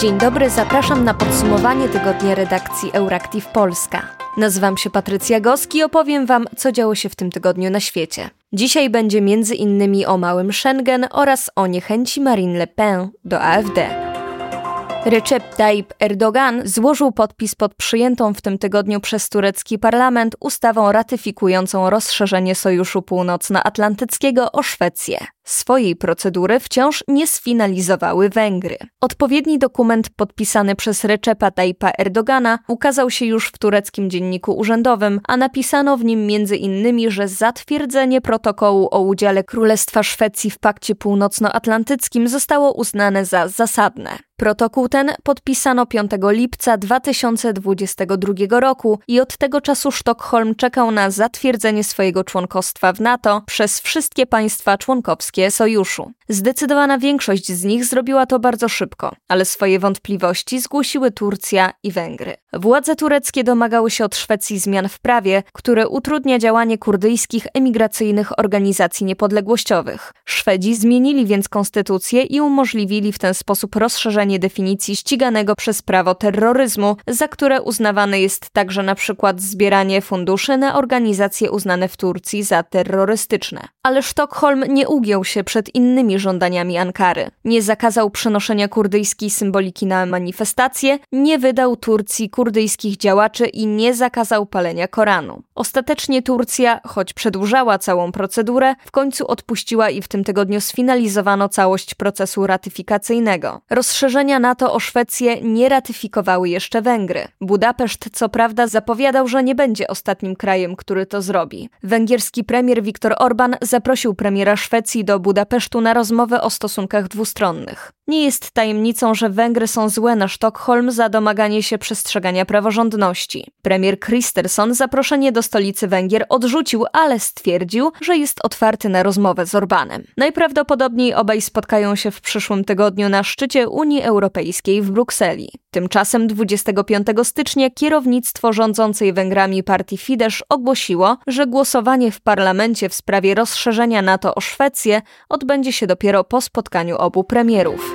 Dzień dobry, zapraszam na podsumowanie tygodnia redakcji Euractiv Polska. Nazywam się Patrycja Goski i opowiem Wam, co działo się w tym tygodniu na świecie. Dzisiaj będzie między innymi o małym Schengen oraz o niechęci Marine Le Pen do AfD. Recep Tayyip Erdogan złożył podpis pod przyjętą w tym tygodniu przez turecki parlament ustawą ratyfikującą rozszerzenie Sojuszu Północnoatlantyckiego o Szwecję. Swojej procedury wciąż nie sfinalizowały Węgry. Odpowiedni dokument podpisany przez Recepa Tayyipa Erdogana ukazał się już w tureckim dzienniku urzędowym, a napisano w nim między innymi, że zatwierdzenie protokołu o udziale Królestwa Szwecji w Pakcie Północnoatlantyckim zostało uznane za zasadne. Protokół ten podpisano 5 lipca 2022 roku i od tego czasu Sztokholm czekał na zatwierdzenie swojego członkostwa w NATO przez wszystkie państwa członkowskie sojuszu. Zdecydowana większość z nich zrobiła to bardzo szybko, ale swoje wątpliwości zgłosiły Turcja i Węgry. Władze tureckie domagały się od Szwecji zmian w prawie, które utrudnia działanie kurdyjskich emigracyjnych organizacji niepodległościowych. Szwedzi zmienili więc konstytucję i umożliwili w ten sposób rozszerzenie definicji ściganego przez prawo terroryzmu, za które uznawane jest także na przykład zbieranie funduszy na organizacje uznane w Turcji za terrorystyczne. Ale Sztokholm nie ugiął się przed innymi żądaniami Ankary. Nie zakazał przenoszenia kurdyjskiej symboliki na manifestacje, nie wydał Turcji kurdyjskich działaczy i nie zakazał palenia Koranu. Ostatecznie Turcja, choć przedłużała całą procedurę, w końcu odpuściła i w tym tygodniu sfinalizowano całość procesu ratyfikacyjnego. Rozszerzenia NATO o Szwecję nie ratyfikowały jeszcze Węgry. Budapeszt co prawda zapowiadał, że nie będzie ostatnim krajem, który to zrobi. Węgierski premier Viktor Orban zaprosił premiera Szwecji do Budapesztu na rozmowę o stosunkach dwustronnych. Nie jest tajemnicą, że Węgry są złe na Sztokholm za domaganie się przestrzegania praworządności. Premier Kristersson zaproszenie do stolicy Węgier odrzucił, ale stwierdził, że jest otwarty na rozmowę z Orbanem. Najprawdopodobniej obaj spotkają się w przyszłym tygodniu na szczycie Unii Europejskiej w Brukseli. Tymczasem 25 stycznia kierownictwo rządzącej Węgrami partii Fidesz ogłosiło, że głosowanie w parlamencie w sprawie rozszerzenia NATO o Szwecję odbędzie się dopiero po spotkaniu obu premierów.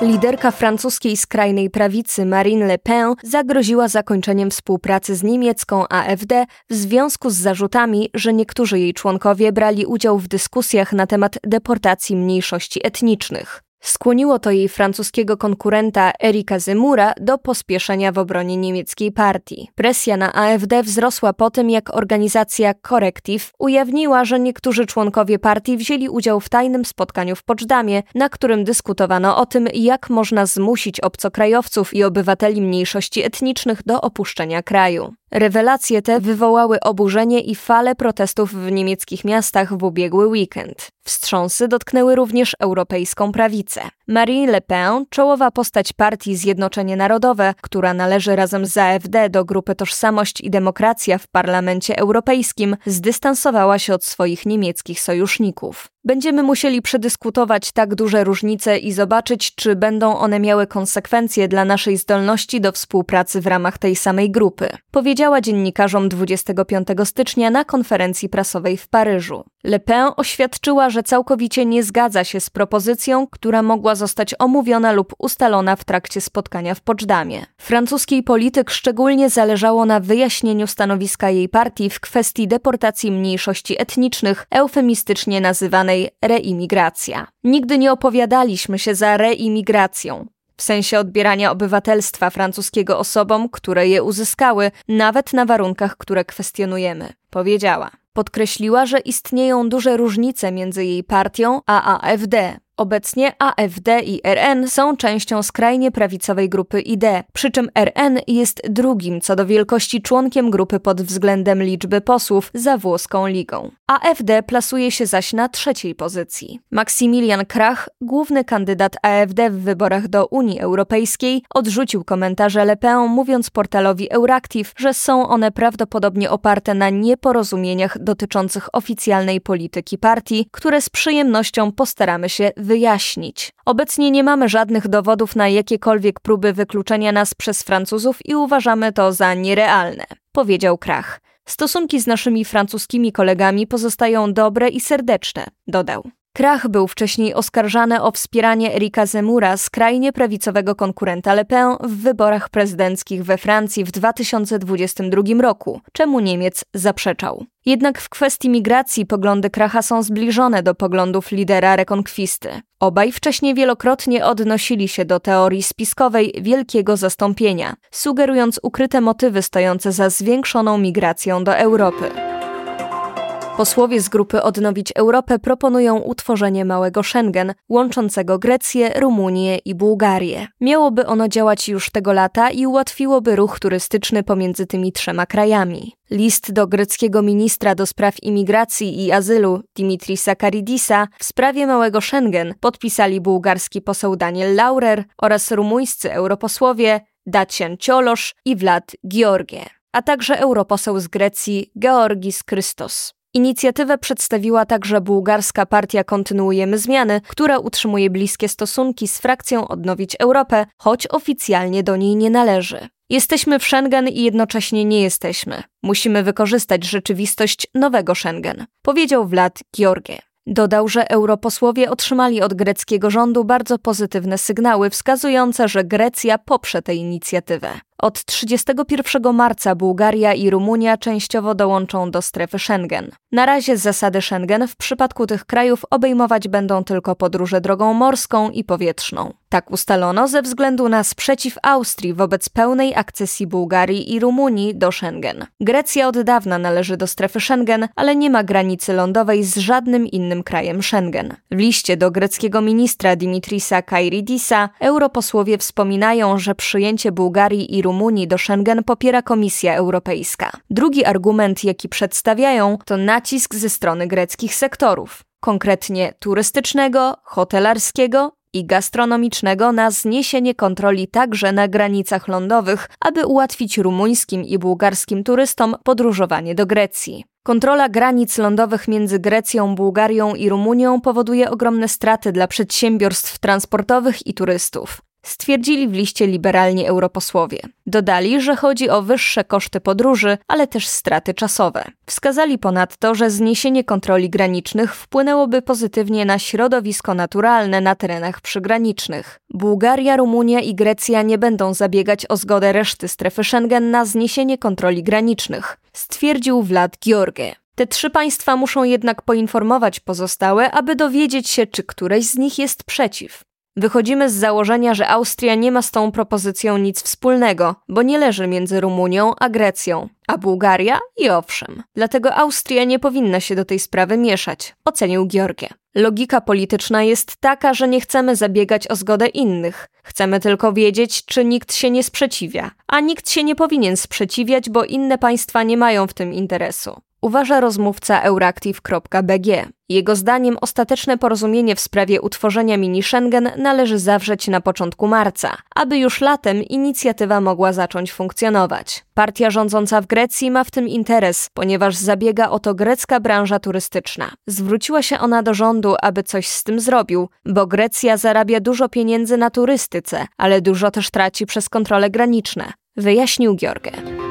Liderka francuskiej skrajnej prawicy Marine Le Pen zagroziła zakończeniem współpracy z niemiecką AfD w związku z zarzutami, że niektórzy jej członkowie brali udział w dyskusjach na temat deportacji mniejszości etnicznych. Skłoniło to jej francuskiego konkurenta Erika Zemura do pospieszenia w obronie niemieckiej partii. Presja na AfD wzrosła po tym, jak organizacja Corrective ujawniła, że niektórzy członkowie partii wzięli udział w tajnym spotkaniu w Poczdamie, na którym dyskutowano o tym, jak można zmusić obcokrajowców i obywateli mniejszości etnicznych do opuszczenia kraju. Rewelacje te wywołały oburzenie i falę protestów w niemieckich miastach w ubiegły weekend. Wstrząsy dotknęły również europejską prawicę. Marine Le Pen, czołowa postać partii Zjednoczenie Narodowe, która należy razem z AfD do grupy Tożsamość i Demokracja w Parlamencie Europejskim, zdystansowała się od swoich niemieckich sojuszników. Będziemy musieli przedyskutować tak duże różnice i zobaczyć, czy będą one miały konsekwencje dla naszej zdolności do współpracy w ramach tej samej grupy, powiedziała dziennikarzom 25 stycznia na konferencji prasowej w Paryżu. Le Pen oświadczyła, że całkowicie nie zgadza się z propozycją, która mogła zostać omówiona lub ustalona w trakcie spotkania w Poczdamie. Francuskiej polityk szczególnie zależało na wyjaśnieniu stanowiska jej partii w kwestii deportacji mniejszości etnicznych, eufemistycznie nazywanej reimigracja. Nigdy nie opowiadaliśmy się za reimigracją, w sensie odbierania obywatelstwa francuskiego osobom, które je uzyskały, nawet na warunkach, które kwestionujemy, powiedziała. Podkreśliła, że istnieją duże różnice między jej partią a AfD, Obecnie AfD i RN są częścią skrajnie prawicowej grupy ID, przy czym RN jest drugim co do wielkości członkiem grupy pod względem liczby posłów za włoską ligą. AfD plasuje się zaś na trzeciej pozycji. Maksymilian Krach, główny kandydat AfD w wyborach do Unii Europejskiej, odrzucił komentarze Le Pen, mówiąc portalowi Euractiv, że są one prawdopodobnie oparte na nieporozumieniach dotyczących oficjalnej polityki partii, które z przyjemnością postaramy się wyjaśnić. Obecnie nie mamy żadnych dowodów na jakiekolwiek próby wykluczenia nas przez Francuzów i uważamy to za nierealne, powiedział Krach. Stosunki z naszymi francuskimi kolegami pozostają dobre i serdeczne, dodał. Krach był wcześniej oskarżany o wspieranie Erika Zemura, skrajnie prawicowego konkurenta Le Pen w wyborach prezydenckich we Francji w 2022 roku, czemu Niemiec zaprzeczał. Jednak w kwestii migracji poglądy Kracha są zbliżone do poglądów lidera rekonkwisty. Obaj wcześniej wielokrotnie odnosili się do teorii spiskowej wielkiego zastąpienia, sugerując ukryte motywy stojące za zwiększoną migracją do Europy. Posłowie z grupy Odnowić Europę proponują utworzenie małego Schengen, łączącego Grecję, Rumunię i Bułgarię. Miałoby ono działać już tego lata i ułatwiłoby ruch turystyczny pomiędzy tymi trzema krajami. List do greckiego ministra do spraw imigracji i azylu Dimitrisa Karidisa w sprawie małego Schengen podpisali bułgarski poseł Daniel Laurer oraz rumuńscy europosłowie Dacian Ciolosz i Vlad Georgie, a także europoseł z Grecji Georgis Christos. Inicjatywę przedstawiła także bułgarska partia Kontynuujemy Zmiany, która utrzymuje bliskie stosunki z frakcją Odnowić Europę, choć oficjalnie do niej nie należy. Jesteśmy w Schengen i jednocześnie nie jesteśmy. Musimy wykorzystać rzeczywistość nowego Schengen, powiedział Vlad Georgie. Dodał, że europosłowie otrzymali od greckiego rządu bardzo pozytywne sygnały wskazujące, że Grecja poprze tę inicjatywę. Od 31 marca Bułgaria i Rumunia częściowo dołączą do strefy Schengen. Na razie zasady Schengen w przypadku tych krajów obejmować będą tylko podróże drogą morską i powietrzną. Tak ustalono ze względu na sprzeciw Austrii wobec pełnej akcesji Bułgarii i Rumunii do Schengen. Grecja od dawna należy do strefy Schengen, ale nie ma granicy lądowej z żadnym innym krajem Schengen. W liście do greckiego ministra Dimitrisa Kairidisa europosłowie wspominają, że przyjęcie Bułgarii i Rumunii do Schengen popiera Komisja Europejska. Drugi argument, jaki przedstawiają, to nacisk ze strony greckich sektorów, konkretnie turystycznego, hotelarskiego i gastronomicznego na zniesienie kontroli także na granicach lądowych, aby ułatwić rumuńskim i bułgarskim turystom podróżowanie do Grecji. Kontrola granic lądowych między Grecją, Bułgarią i Rumunią powoduje ogromne straty dla przedsiębiorstw transportowych i turystów stwierdzili w liście liberalni europosłowie. Dodali, że chodzi o wyższe koszty podróży, ale też straty czasowe. Wskazali ponadto, że zniesienie kontroli granicznych wpłynęłoby pozytywnie na środowisko naturalne na terenach przygranicznych. Bułgaria, Rumunia i Grecja nie będą zabiegać o zgodę reszty strefy Schengen na zniesienie kontroli granicznych, stwierdził Vlad George. Te trzy państwa muszą jednak poinformować pozostałe, aby dowiedzieć się, czy któreś z nich jest przeciw. Wychodzimy z założenia, że Austria nie ma z tą propozycją nic wspólnego, bo nie leży między Rumunią a Grecją, a Bułgaria i owszem. Dlatego Austria nie powinna się do tej sprawy mieszać, ocenił Georgie. Logika polityczna jest taka, że nie chcemy zabiegać o zgodę innych. Chcemy tylko wiedzieć, czy nikt się nie sprzeciwia. A nikt się nie powinien sprzeciwiać, bo inne państwa nie mają w tym interesu uważa rozmówca euractiv.bg. Jego zdaniem ostateczne porozumienie w sprawie utworzenia mini Schengen należy zawrzeć na początku marca, aby już latem inicjatywa mogła zacząć funkcjonować. Partia rządząca w Grecji ma w tym interes, ponieważ zabiega o to grecka branża turystyczna. Zwróciła się ona do rządu, aby coś z tym zrobił, bo Grecja zarabia dużo pieniędzy na turystyce, ale dużo też traci przez kontrole graniczne, wyjaśnił George.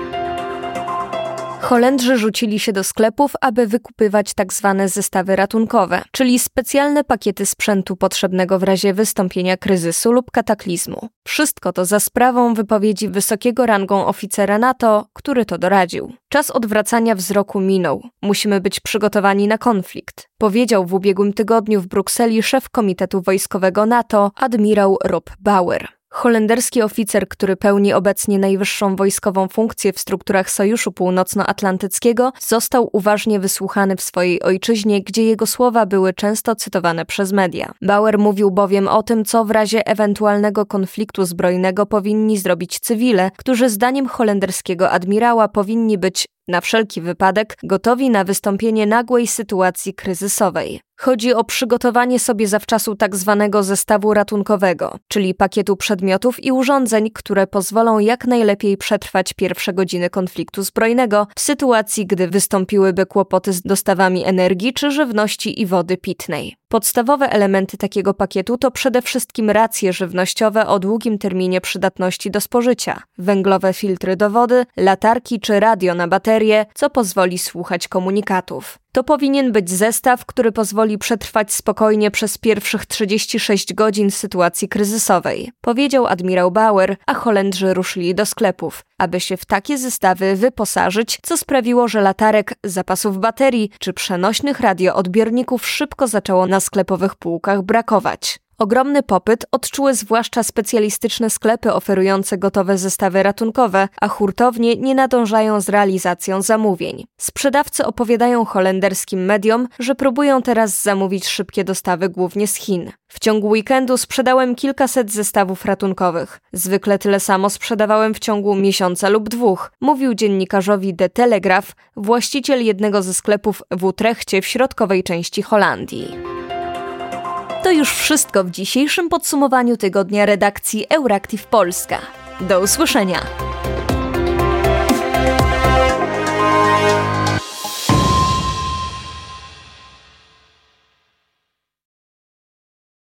Holendrzy rzucili się do sklepów, aby wykupywać tak zwane zestawy ratunkowe, czyli specjalne pakiety sprzętu potrzebnego w razie wystąpienia kryzysu lub kataklizmu. Wszystko to za sprawą wypowiedzi wysokiego rangą oficera NATO, który to doradził. Czas odwracania wzroku minął. Musimy być przygotowani na konflikt, powiedział w ubiegłym tygodniu w Brukseli szef Komitetu Wojskowego NATO, admirał Rob Bauer. Holenderski oficer, który pełni obecnie najwyższą wojskową funkcję w strukturach Sojuszu Północnoatlantyckiego, został uważnie wysłuchany w swojej ojczyźnie, gdzie jego słowa były często cytowane przez media. Bauer mówił bowiem o tym, co w razie ewentualnego konfliktu zbrojnego powinni zrobić cywile, którzy zdaniem holenderskiego admirała powinni być na wszelki wypadek gotowi na wystąpienie nagłej sytuacji kryzysowej. Chodzi o przygotowanie sobie zawczasu tak zwanego zestawu ratunkowego, czyli pakietu przedmiotów i urządzeń, które pozwolą jak najlepiej przetrwać pierwsze godziny konfliktu zbrojnego w sytuacji, gdy wystąpiłyby kłopoty z dostawami energii czy żywności i wody pitnej. Podstawowe elementy takiego pakietu to przede wszystkim racje żywnościowe o długim terminie przydatności do spożycia, węglowe filtry do wody, latarki czy radio na baterie, co pozwoli słuchać komunikatów. To powinien być zestaw, który pozwoli przetrwać spokojnie przez pierwszych 36 godzin sytuacji kryzysowej, powiedział admirał Bauer, a Holendrzy ruszyli do sklepów, aby się w takie zestawy wyposażyć, co sprawiło, że latarek, zapasów baterii czy przenośnych radioodbiorników szybko zaczęło na sklepowych półkach brakować. Ogromny popyt odczuły zwłaszcza specjalistyczne sklepy oferujące gotowe zestawy ratunkowe, a hurtownie nie nadążają z realizacją zamówień. Sprzedawcy opowiadają holenderskim mediom, że próbują teraz zamówić szybkie dostawy głównie z Chin. W ciągu weekendu sprzedałem kilkaset zestawów ratunkowych. Zwykle tyle samo sprzedawałem w ciągu miesiąca lub dwóch, mówił dziennikarzowi The Telegraph, właściciel jednego ze sklepów w Utrechcie w środkowej części Holandii. To już wszystko w dzisiejszym podsumowaniu tygodnia redakcji Euractiv Polska. Do usłyszenia!